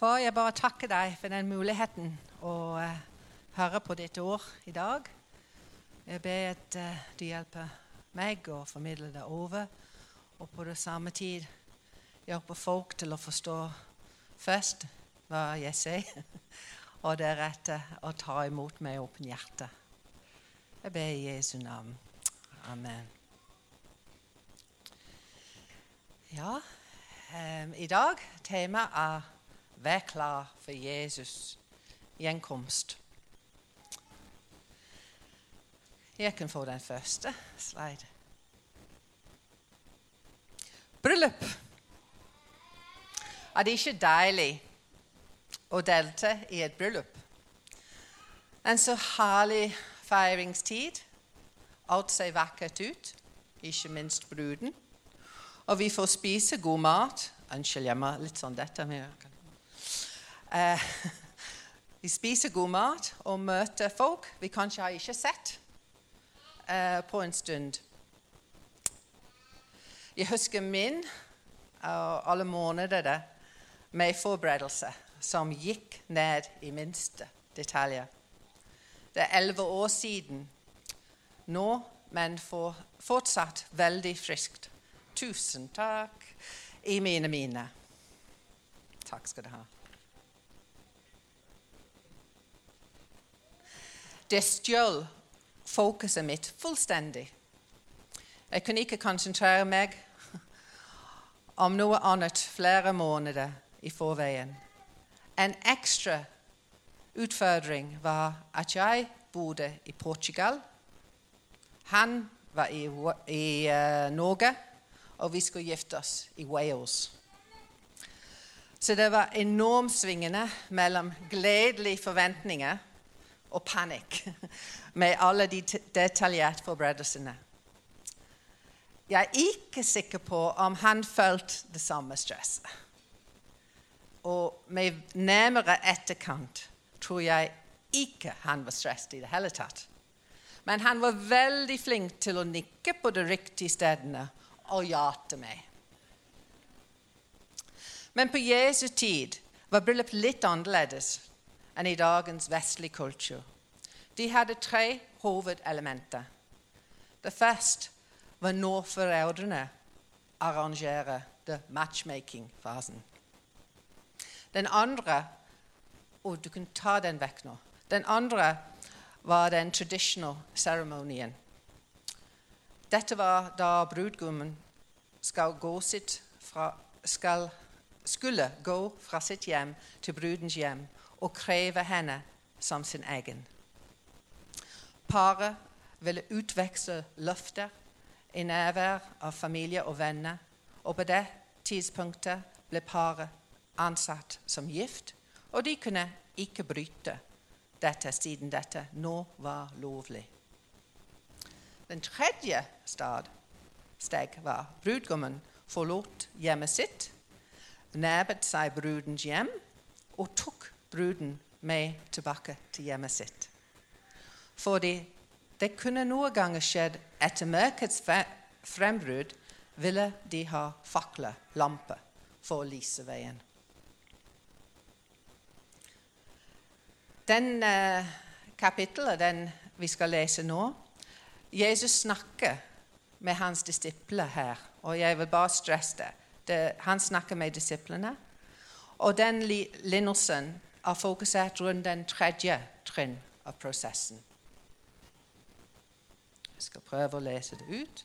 Far, jeg bare takker deg for den muligheten å eh, høre på ditt ord i dag. Jeg ber at eh, du hjelper meg å formidle det over, og på det samme tid hjelper folk til å forstå først hva jeg sier, og deretter å ta imot med åpent hjerte. Jeg ber i Jesu navn. Amen. Ja, um, i dag temaet er 'Vær klar for Jesus' gjenkomst'. Jeg kan få den første slide. Bryllup. Er det ikke deilig å delta i et bryllup? En så herlig feiringstid. Alt ser vakkert ut, ikke minst bruden. Og vi får spise god mat. Unnskyld, jeg må litt sånn dette med eh, Vi spiser god mat og møter folk vi kanskje har ikke sett eh, på en stund. Jeg husker min og alle måneder med forberedelse som gikk ned i minste detaljer. Det er elleve år siden nå, men for, fortsatt veldig friskt. Tusen takk i mine mine. Takk skal du ha. Det stjal fokuset mitt fullstendig. Jeg kunne ikke konsentrere meg om noe annet flere måneder i forveien. En ekstra utfordring var at jeg bodde i Portugal. Han var i, i uh, Norge, og vi skulle gifte oss i Wales. Så det var enormt svingende mellom gledelige forventninger og panikk med alle de detaljerte forberedelsene. Jeg er ikke sikker på om han følte det samme stresset. Og med nærmere etterkant tror jeg ikke han var stresset i det hele tatt. Men han var veldig flink til å nikke på de riktige stedene og jate meg. Men på Jesu tid var bryllup litt annerledes enn i dagens vestlige kultur. De hadde tre hovedelementer. Det første var når foreldrene arrangerer matchmaking-fasen. Den andre og du kan ta den vekk nå. Den andre var den traditional ceremonien. Dette var da brudgommen skal skal, skulle gå fra sitt hjem til brudens hjem og kreve henne som sin egen. Paret ville utveksle løfter i nærvær av familie og venner, og på det tidspunktet ble paret ansatt som gift og de kunne ikke bryte dette siden dette nå var lovlig. Den tredje steg var brudgommen forlot hjemmet sitt, nærmet seg brudens hjem og tok bruden med tilbake til hjemmet sitt. Fordi det kunne noen ganger skjedd etter mørkets frembrudd ville de ha fakler, lamper, for å lyse veien. Den eh, kapittelet den vi skal lese nå Jesus snakker med hans disipler her. Og jeg vil bare stresse det. det han snakker med disiplene. Og den lignelsen er fokusert rundt den tredje trinn av prosessen. Jeg skal prøve å lese det ut.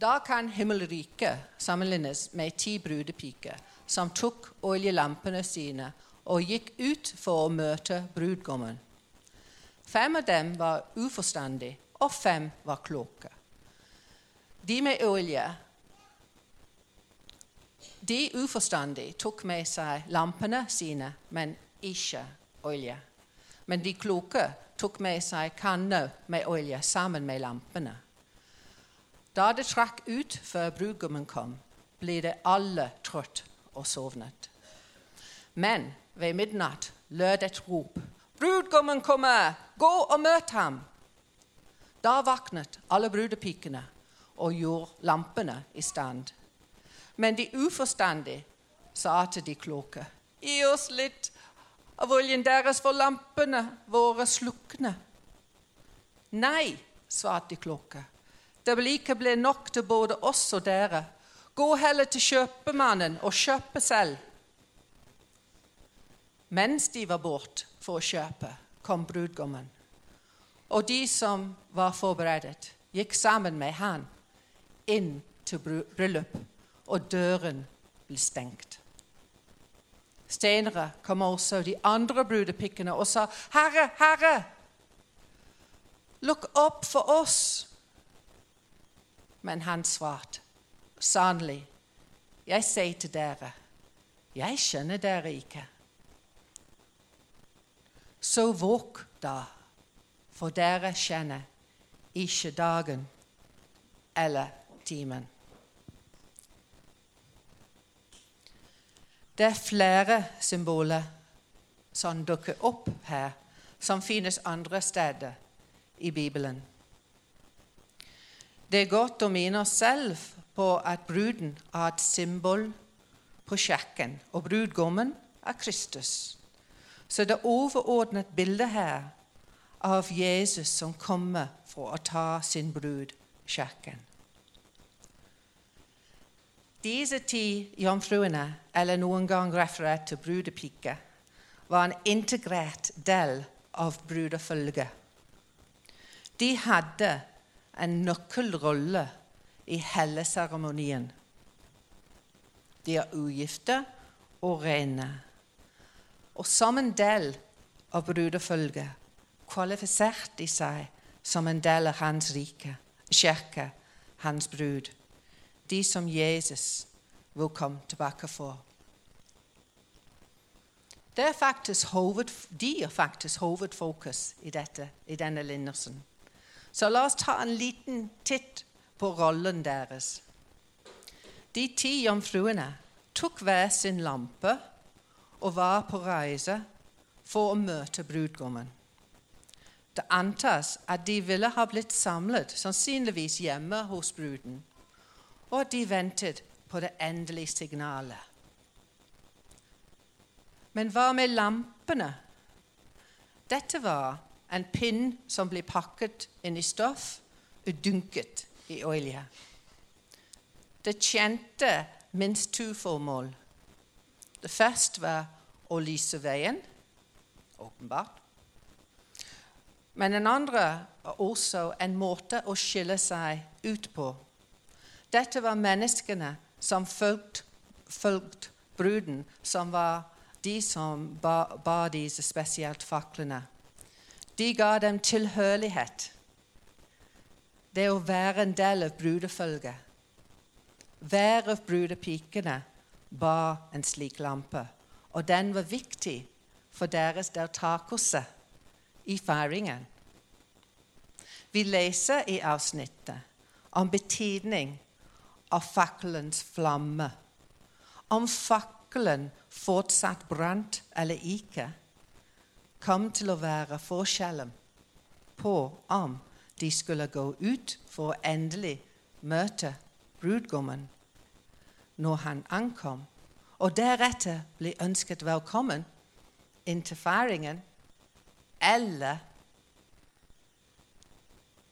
Da kan himmelriket sammenlignes med ti brudepiker som tok oljelampene sine og gikk ut for å møte brudgommen. Fem av dem var uforstandige, og fem var kloke. De med olje De uforstandige tok med seg lampene sine, men ikke olje. Men de kloke tok med seg kanner med olje sammen med lampene. Da det trakk ut før brudgommen kom, ble det alle trøtt og sovnet. Men ved midnatt lød et rop. 'Brudgommen kommer! Gå og møt ham!' Da våknet alle brudepikene og gjorde lampene i stand. Men de uforstandige sa til de kloke, gi oss litt av oljen deres, for lampene våre slukne. Nei, svarte de kloke, det vil ikke bli nok til både oss og dere. Gå heller til kjøpemannen og kjøpe selv. Mens de var bort for å kjøpe, kom brudgommen. Og de som var forberedt, gikk sammen med han inn til bryllup, og døren ble stengt. Senere kom også de andre brudepikkene og sa, 'Herre, Herre, lukk opp for oss.' Men han svarte, 'Sannelig, jeg sier til dere, jeg skjønner dere ikke.' Så våk da, for dere kjenner ikke dagen eller timen. Det er flere symboler som dukker opp her, som finnes andre steder i Bibelen. Det er godt å minne oss selv på at bruden er et symbol på kjekken, og brudgommen er Kristus. Så det er overordnet bilde her av Jesus som kommer for å ta sin brud, kirken. Disse ti jomfruene, eller noen gang referert til brudepiker, var en integrert del av brudefølget. De hadde en nøkkelrolle i hele seremonien. De er ugifte og rene. Og som en del av brudefølget kvalifiserte de seg som en del av hans rike, kirke, hans brud de som Jesus vil komme tilbake for. Det er faktisk hoved, de er faktisk hovedfokus i, dette, i denne lignelsen. Så la oss ta en liten titt på rollen deres. De ti jomfruene tok hver sin lampe og var på reise for å møte brudgommen. Det antas at de ville ha blitt samlet, sannsynligvis hjemme hos bruden og de ventet på det endelige signalet. Men hva med lampene? Dette var en pinn som ble pakket inn i stoff og dunket i olje. Det tjente minst to formål. Det første var å lyse veien, åpenbart. Men den andre var også en måte å skille seg ut på. Dette var menneskene som fulgte, fulgt bruden, som var de som bar, ba disse spesielt faklene. De ga dem tilhørighet. Det å være en del av brudefølget. Hver av brudepikene bar en slik lampe, og den var viktig for deres deltakelse i feiringen. Vi leser i avsnittet om betydning av fakkelens flamme. Om fakkelen fortsatt brant eller ikke, kom til å være forskjellen på om de skulle gå ut for å endelig møte brudgommen når han ankom, og deretter bli ønsket velkommen inn til feiringen, eller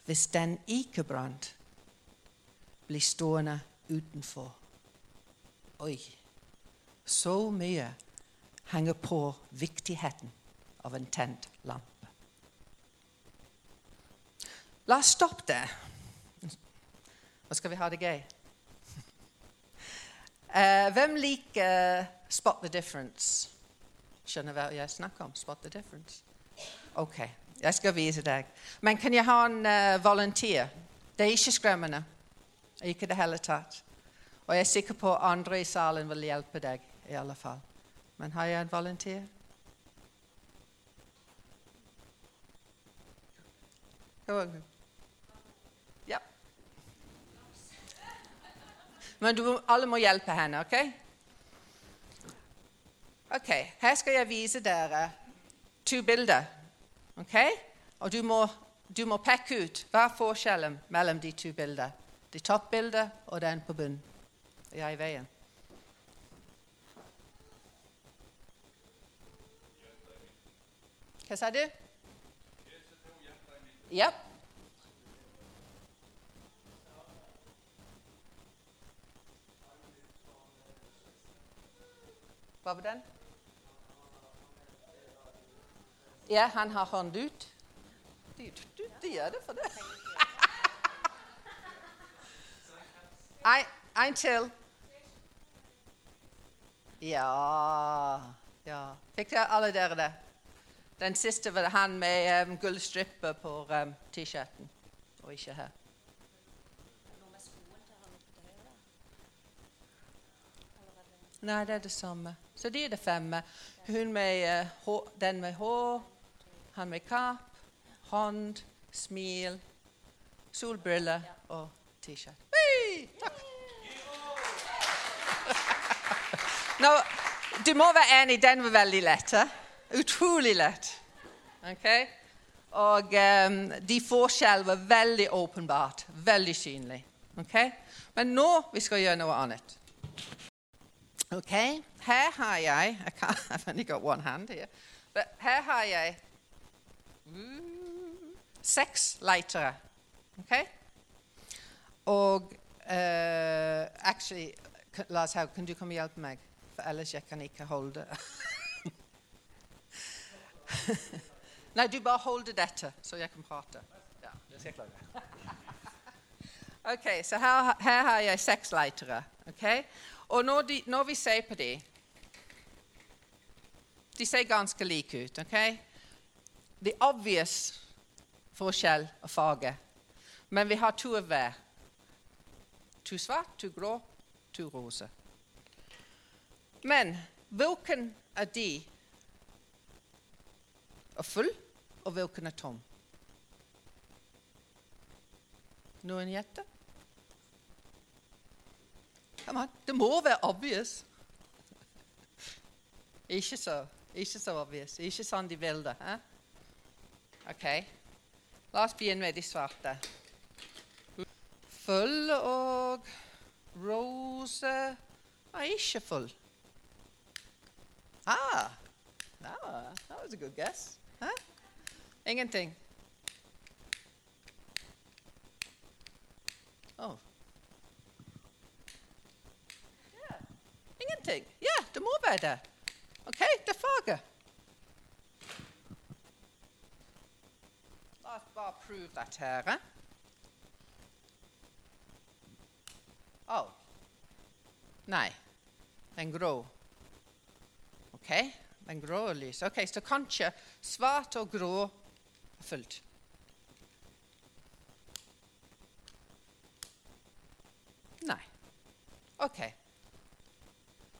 hvis den ikke brant, bli stående utenfor. Oi, så mye henger på viktigheten av en tent lampe. La oss stoppe det. Nå skal vi ha det gøy. Uh, hvem liker spot the difference? Skjønner hva jeg snakker om? Spot the difference? OK, jeg skal vise deg. Men kan jeg ha en uh, volunteer? Det er ikke skremmende. Ikke i det hele tatt. Og jeg er sikker på andre i salen vil hjelpe deg. i alle fall. Men har jeg en volunteer? Ja. Men du, alle må hjelpe henne, OK? Ok, Her skal jeg vise dere to bilder. ok? Og du må, du må peke ut hva er forskjellen mellom de to bildene. Det er toppbildet, og den på bunnen. Og jeg er i veien. Hva sa du? Ja. Hva var den? Ja, han har hånd ut. De, de, de gjør det for det. En, en til. Ja ja. Fikk dere alle dere det? Den siste var han med um, gullstrippe på um, T-skjorten, og ikke her. Nei, det er det samme. Så de er det femme. Hun med uh, hår, den med hår, han med kapp, hånd, smil, solbriller og T-skjorte. Hei, Takk. Nå, du må være enig, den var veldig lett. eh? Utrolig lett. Okay? Og um, de forskjellene var veldig åpenbart, veldig synlig. Okay? Men nå vi skal gjøre noe annet. Ok, her har jeg I can't, I've only got one hand here. But her har jeg mm, seks lightere. Okay? Og uh, Actually, Lars Haug, kan du komme og hjelpe meg? For ellers jeg kan ikke holde Nei, du bare holder dette, så jeg kan prate. Ja, det skal jeg ok, så her, her har jeg seks lightere. Okay? Og når, de, når vi ser på dem De ser ganske like ut. ok? Det er obvious forskjell av farge, men vi har to av hver. To svart, to grå, to rosa. Men hvilken av de er full, og hvilken er tom? Noen gjetter? Det må være obvious. Ikke så, ikke så obvious. Ikke sånn de vil det. Eh? OK. La oss begynne med de svarte. Full og rose er ikke full. Ah, ah, that was a good guess. Huh? Ingenting. Oh. Ja, Ingenting. Det må være det. OK, det er faget. La oss bare prove dette her. eh? Oh. Nei, den grå. OK, den grå og lys. OK, så kanskje svart og grå er fullt. Nei. OK.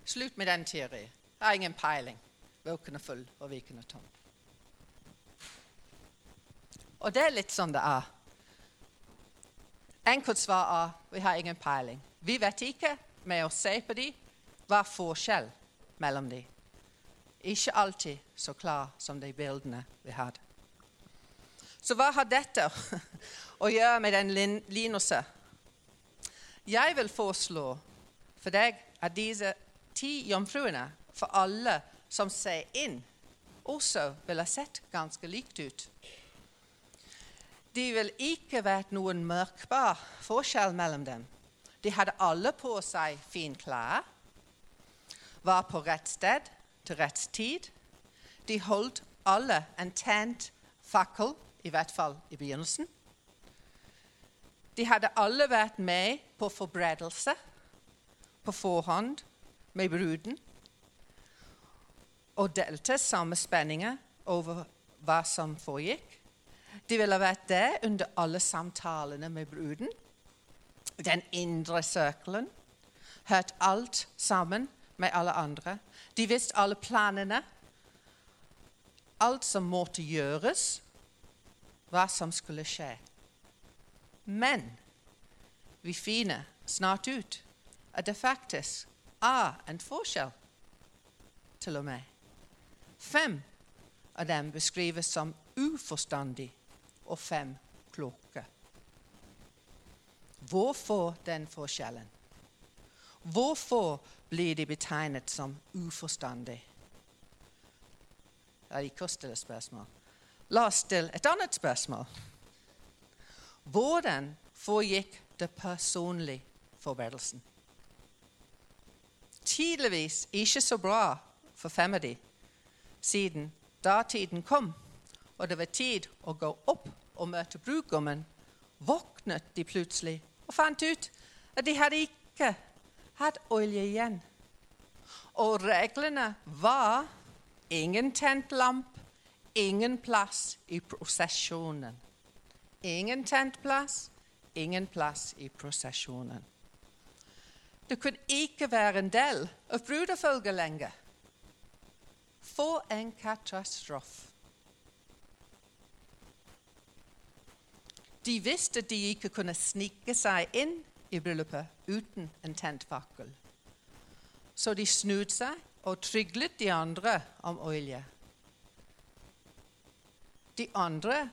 Slutt med den teorien. Jeg har ingen peiling. Hvilken er full, og Viken er tom. Og det er litt sånn det er. Enkelt svar er vi har ingen peiling. Vi vet ikke med å se på dem hva er forskjell mellom dem. Ikke alltid så klar som de bildene vi hadde. Så hva har dette å gjøre med den lin- linuset? Jeg vil foreslå for deg at disse ti jomfruene, for alle som ser inn, også ville sett ganske likt ut. Det vil ikke vært noen merkbar forskjell mellom dem. De hadde alle på seg fine klær, var på rett sted til rett tid. De holdt alle en tent fakkel, i hvert fall i begynnelsen. De hadde alle vært med på forberedelse på forhånd med bruden og delte samme spenninger over hva som foregikk. De ville vært der under alle samtalene med bruden, den indre sirkelen, hørt alt sammen med alle andre. De visste alle planene, alt som måtte gjøres, hva som skulle skje. Men vi finner snart ut at det faktisk er en forskjell, til og med. Fem av dem beskrives som uforstandig og fem kloke. Hvorfor den forskjellen? Hvorfor blir de betegnet som uforstandig. Ja, de å stille spørsmål. La oss stille et annet spørsmål. Hvordan foregikk det personlige forberedelsen? Tydeligvis ikke så bra for fem av de, siden datiden kom, og det var tid å gå opp og møte brudgommen, våknet de plutselig og fant ut at de hadde ikke hatt olje igjen. Og reglene var ingen tent lamp, ingen plass i prosesjonen. Ingen tent plass, ingen plass i prosesjonen. Det kunne ikke være en del av brudefølget lenger. For en katastrofe. De visste de ikke kunne snike seg inn i bryllupet uten en tent fakkel. Så de snudde seg og tryglet de andre om olje. De andre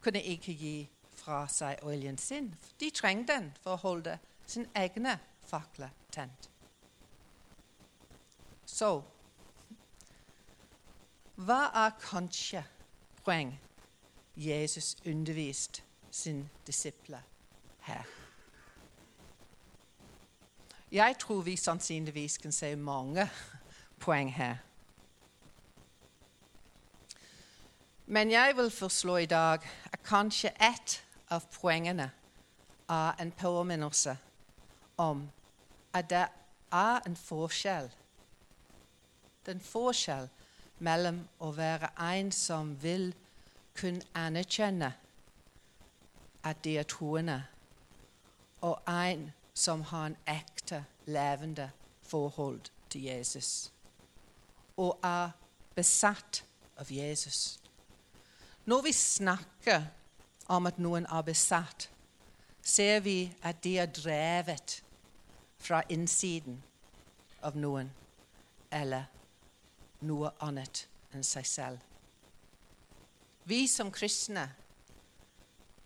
kunne ikke gi fra seg oljen sin. De trengte den for å holde sin egne fakler tent. Så hva er kanskje poeng Jesus underviste sine disipler her? Jeg tror vi sannsynligvis kan se mange poeng her. Men jeg vil forslå i dag at kanskje ett av poengene er en påminnelse om at det er en forskjell. Det er en forskjell mellom å være en som vil kunne anerkjenne at de er troende, og en som har en ekte, levende forhold til Jesus og er besatt av Jesus. Når vi snakker om at noen er besatt, ser vi at de er drevet fra innsiden av noen eller noe annet enn seg selv. Vi som kristne,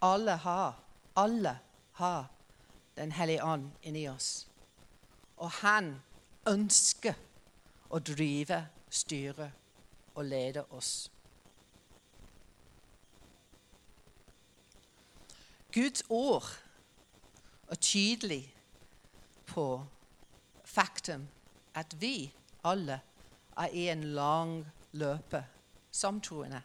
alle har, alle har Den hellige ånd inni oss. Og han ønsker å drive, styre og lede oss. Guds ord er tydelig på faktum at vi alle er i en lang løpe som troende.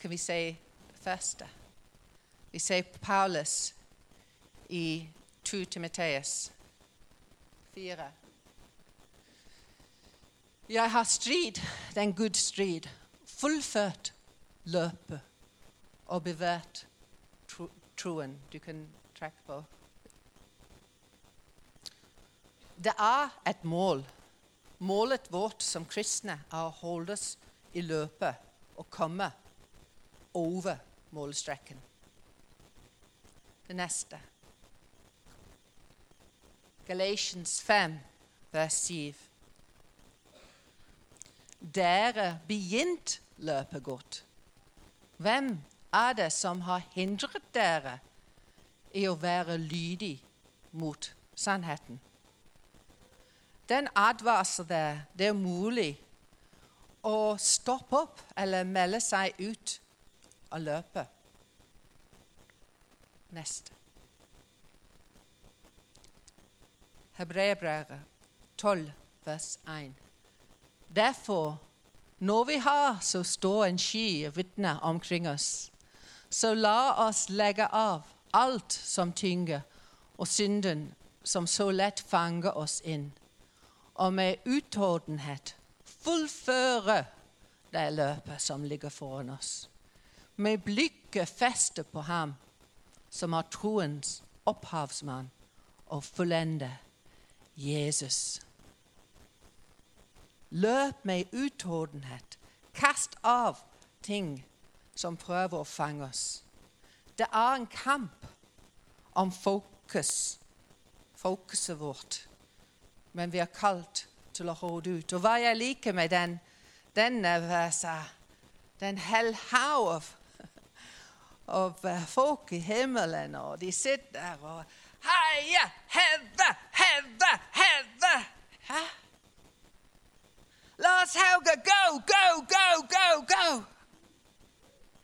Kan vi si første? Vi ser Paulus i 2 Timoteus 4. Jeg har strid, den good strid, fullført løpet og bevært troen du kan trekke på. Det er et mål. Målet vårt som kristne er å holde oss i løpet og komme over målstreken. Det neste. Galatians 5, vers 7. Dere begynt løpet godt. Hvem er det som har hindret dere i å være lydig mot sannheten? Den advarsel der det er mulig å stoppe opp eller melde seg ut av løpet. Neste. Hebreerbrevet 12, vers 1. Derfor, når vi har så står en sky og vitner omkring oss, så la oss legge av alt som tynger, og synden som så lett fanger oss inn, og med utholdenhet fullføre det løpet som ligger foran oss. Med blikket festet på ham som har troens opphavsmann og fullende Jesus. Løp med utholdenhet. Kast av ting som prøver å fange oss. Det er en kamp om fokus, fokuset vårt. Men vi er kalt til å holde ut. Og hva jeg liker med den, denne verset Den hel haug av, eh, folk i himmelen, og de sitter der og Heie, heve, heve, heve! Hæ? Lars Hauge, go, go, go, go, go!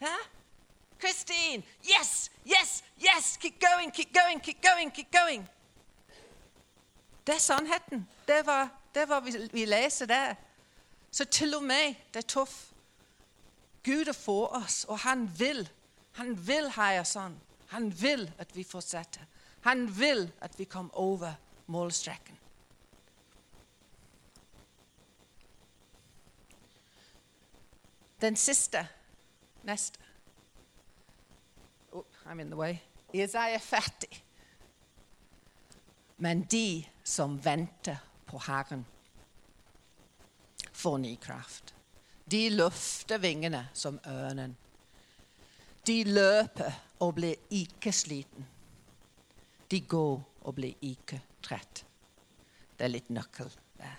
Hæ? Christine, yes, yes, yes! Keep going, keep going, keep going, keep going. Det er sannheten. Det var, det var vi, vi leser der. Så til og med det er tøft. Gud er for oss, og han vil. Han vil ha oss sånn. Han vil at vi fortsetter. Han vil at vi kommer over målstreken. Den siste, neste oh, I'm in the way. Er fattig. Men de som venter på Herren, får ny kraft. De løfter vingene som ørnen. De løper og blir ikke sliten. De går og blir ikke trett. Det er litt nøkkel der.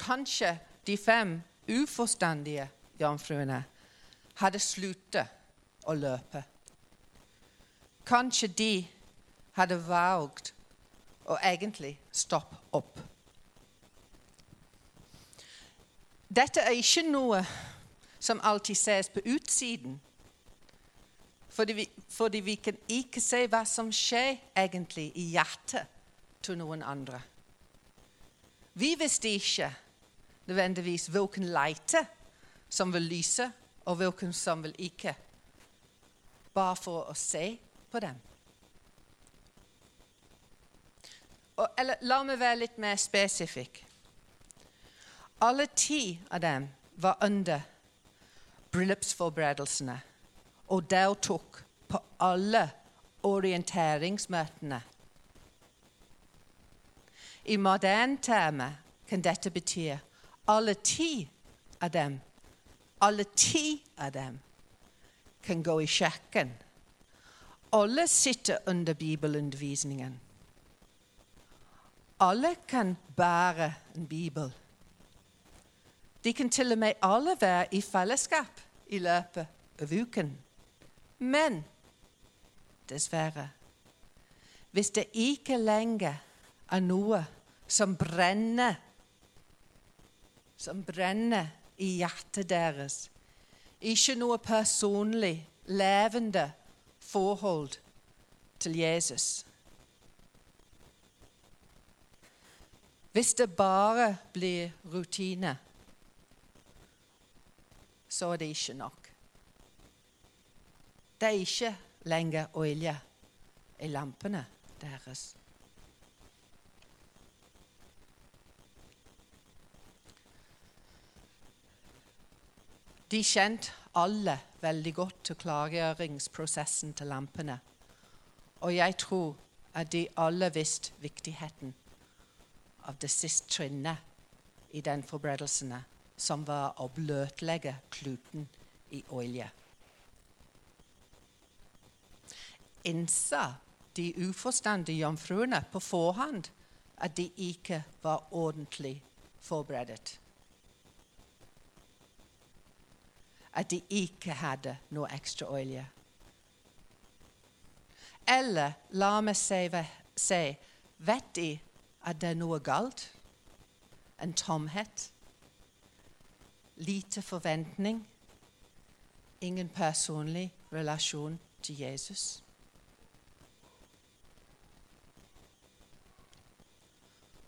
Kanskje de fem uforstandige jomfruene hadde sluttet å løpe. Kanskje de hadde valgt å egentlig stoppe opp. Dette er ikke noe som alltid ses på utsiden. Fordi vi, fordi vi kan ikke se hva som skjer egentlig i hjertet til noen andre. Vi visste ikke nødvendigvis hvilken leite som vil lyse, og hvilken som vil ikke. Bare for å se på dem. Og, eller la meg være litt mer spesifikk. Alle ti av dem var under bryllupsforberedelsene og deltok på alle orienteringsmøtene. I moderne termer kan dette bety alle ti av dem alle ti av dem kan gå i kjøkken. Alle sitter under bibelundervisningen. Alle kan bære en bibel. De kan til og med alle være i fellesskap i løpet av uken. Men dessverre Hvis det ikke lenger er noe som brenner Som brenner i hjertet deres, ikke noe personlig, levende forhold til Jesus Hvis det bare blir rutine så er det ikke nok. Det er ikke lenger olje i lampene deres. De kjente alle veldig godt til klargjøringsprosessen til lampene. Og jeg tror at de alle visste viktigheten av det siste trinnet i den forberedelsen som var å bløtlegge kluten i olje. Innsa de uforstandige jomfruene på forhånd at de ikke var ordentlig forberedt. At de ikke hadde noe ekstra olje. Eller la meg si, si vet de at det er noe galt? En tomhet? Lite forventning, ingen personlig relasjon til Jesus.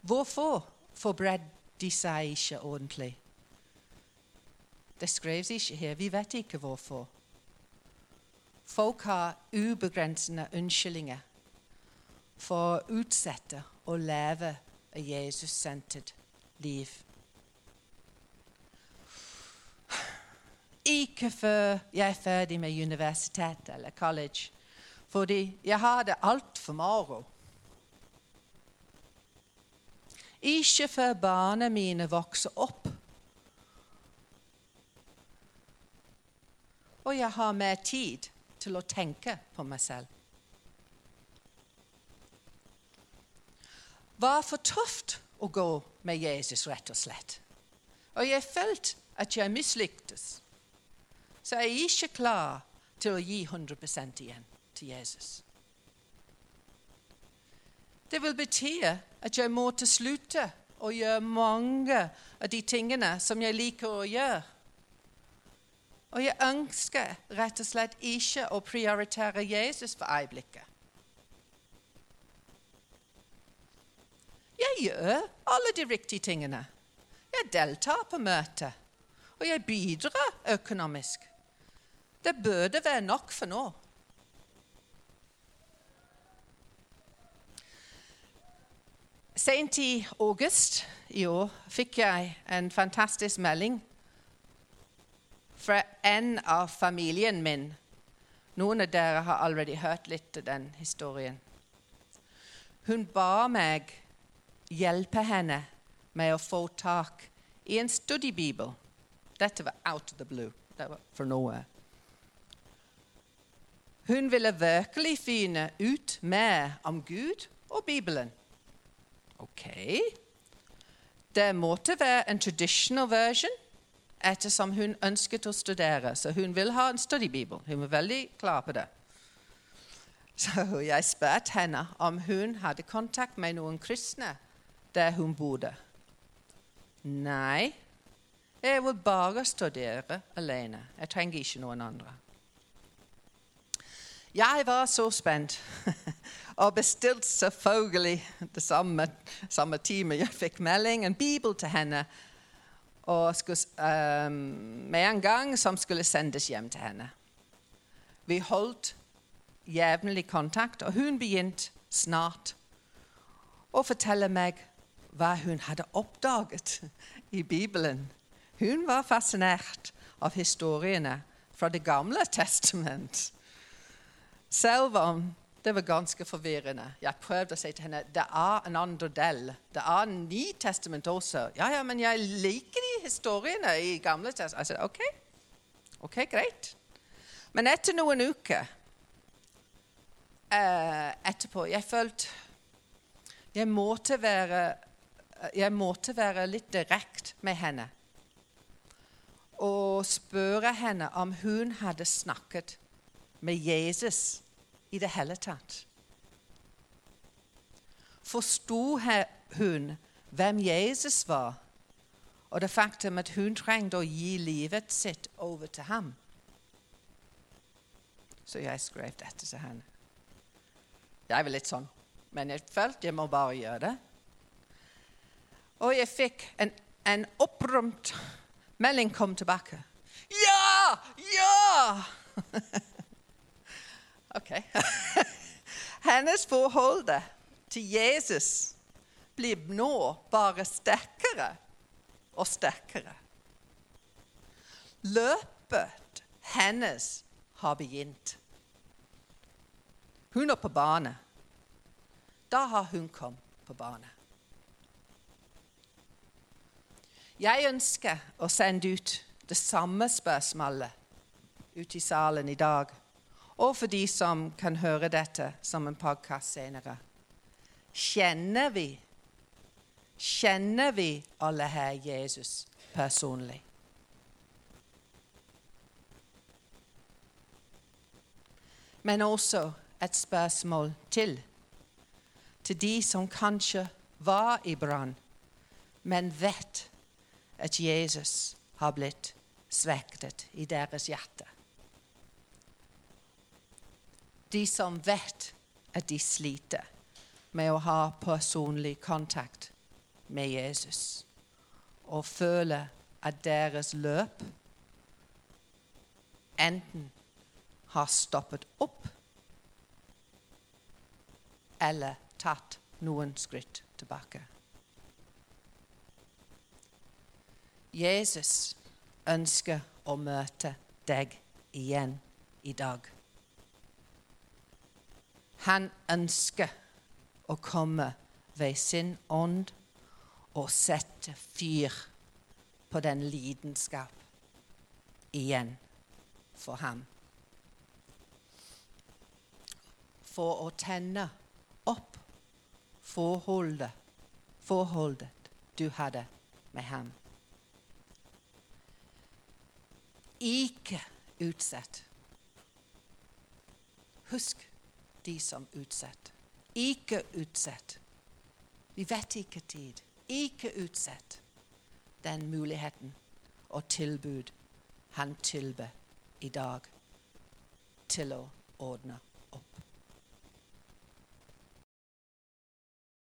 Hvorfor forberedte de seg ikke ordentlig? Det skrives ikke her. Vi vet ikke hvorfor. Folk har ubegrensede unnskyldninger for å utsette å Jesus-sentret liv. Ikke før jeg er ferdig med universitet eller college, fordi jeg har det altfor moro. Ikke før barna mine vokser opp. Og jeg har mer tid til å tenke på meg selv. Var for tøft å gå med Jesus, rett og slett. Og jeg følte at jeg mislyktes så er jeg ikke klar til å gi 100 igjen til Jesus. Det vil bety at jeg må til slutte å gjøre mange av de tingene som jeg liker å gjøre. Og jeg ønsker rett og slett ikke å prioritere Jesus for øyeblikket. Jeg gjør alle de riktige tingene. Jeg deltar på møtet, og jeg bidrar økonomisk. Det burde være nok for nå. Sent i august i år fikk jeg en fantastisk melding fra en av familien min. Noen av dere har allerede hørt litt av den historien. Hun ba meg hjelpe henne med å få tak i en studiebibel. Dette var out of the blue. Det var for noe. Hun ville virkelig finne ut mer om Gud og Bibelen. OK. Det måtte være en traditional version ettersom hun ønsket å studere. Så hun vil ha en studiebibel. Hun var veldig klar på det. Så jeg spurte henne om hun hadde kontakt med noen kristne der hun bodde. Nei, jeg vil bare studere alene. Jeg trenger ikke noen andre. Jeg var så spent og bestilte selvfølgelig det samme, samme time jeg fikk melding, en bibel til henne og skulle, um, med en gang som skulle sendes hjem til henne. Vi holdt jevnlig kontakt, og hun begynte snart å fortelle meg hva hun hadde oppdaget i Bibelen. Hun var fascinert av historiene fra Det gamle testament. Selv om det var ganske forvirrende. Jeg prøvde å si til henne det er en annen del. Det er en ny testament også. Ja, ja, men jeg liker de historiene i Gamle testament. Jeg sa OK, ok, greit. Men etter noen uker eh, etterpå Jeg følte jeg måtte være, jeg måtte være litt direkte med henne og spørre henne om hun hadde snakket med Jesus i det hele tatt. Forsto hun hvem Jesus var, og det faktum at hun trengte å gi livet sitt over til ham? Så jeg skrev dette til henne. Jeg var litt sånn, men jeg følte jeg må bare gjøre det. Og jeg fikk en, en opprømt melding kom tilbake. Ja! Ja! Ok. Hennes forhold til Jesus blir nå bare sterkere og sterkere. Løpet hennes har begynt. Hun er på bane. Da har hun kommet på bane. Jeg ønsker å sende ut det samme spørsmålet ut i salen i dag og for de som kan høre dette som en podkast senere. Kjenner vi Kjenner vi alle her Jesus personlig? Men også et spørsmål til. Til de som kanskje var i brann, men vet at Jesus har blitt svektet i deres hjerte de som vet at de sliter med å ha personlig kontakt med Jesus, og føler at deres løp enten har stoppet opp eller tatt noen skritt tilbake. Jesus ønsker å møte deg igjen i dag. Han ønsker å komme ved sin ånd og sette fyr på den lidenskap igjen for ham. For å tenne opp forholdet, forholdet du hadde med ham. Ikke utsett. Husk de som utsetter. Ikke utsett. Vi vet ikke tid. Ikke utsett den muligheten og tilbud han tilbød i dag til å ordne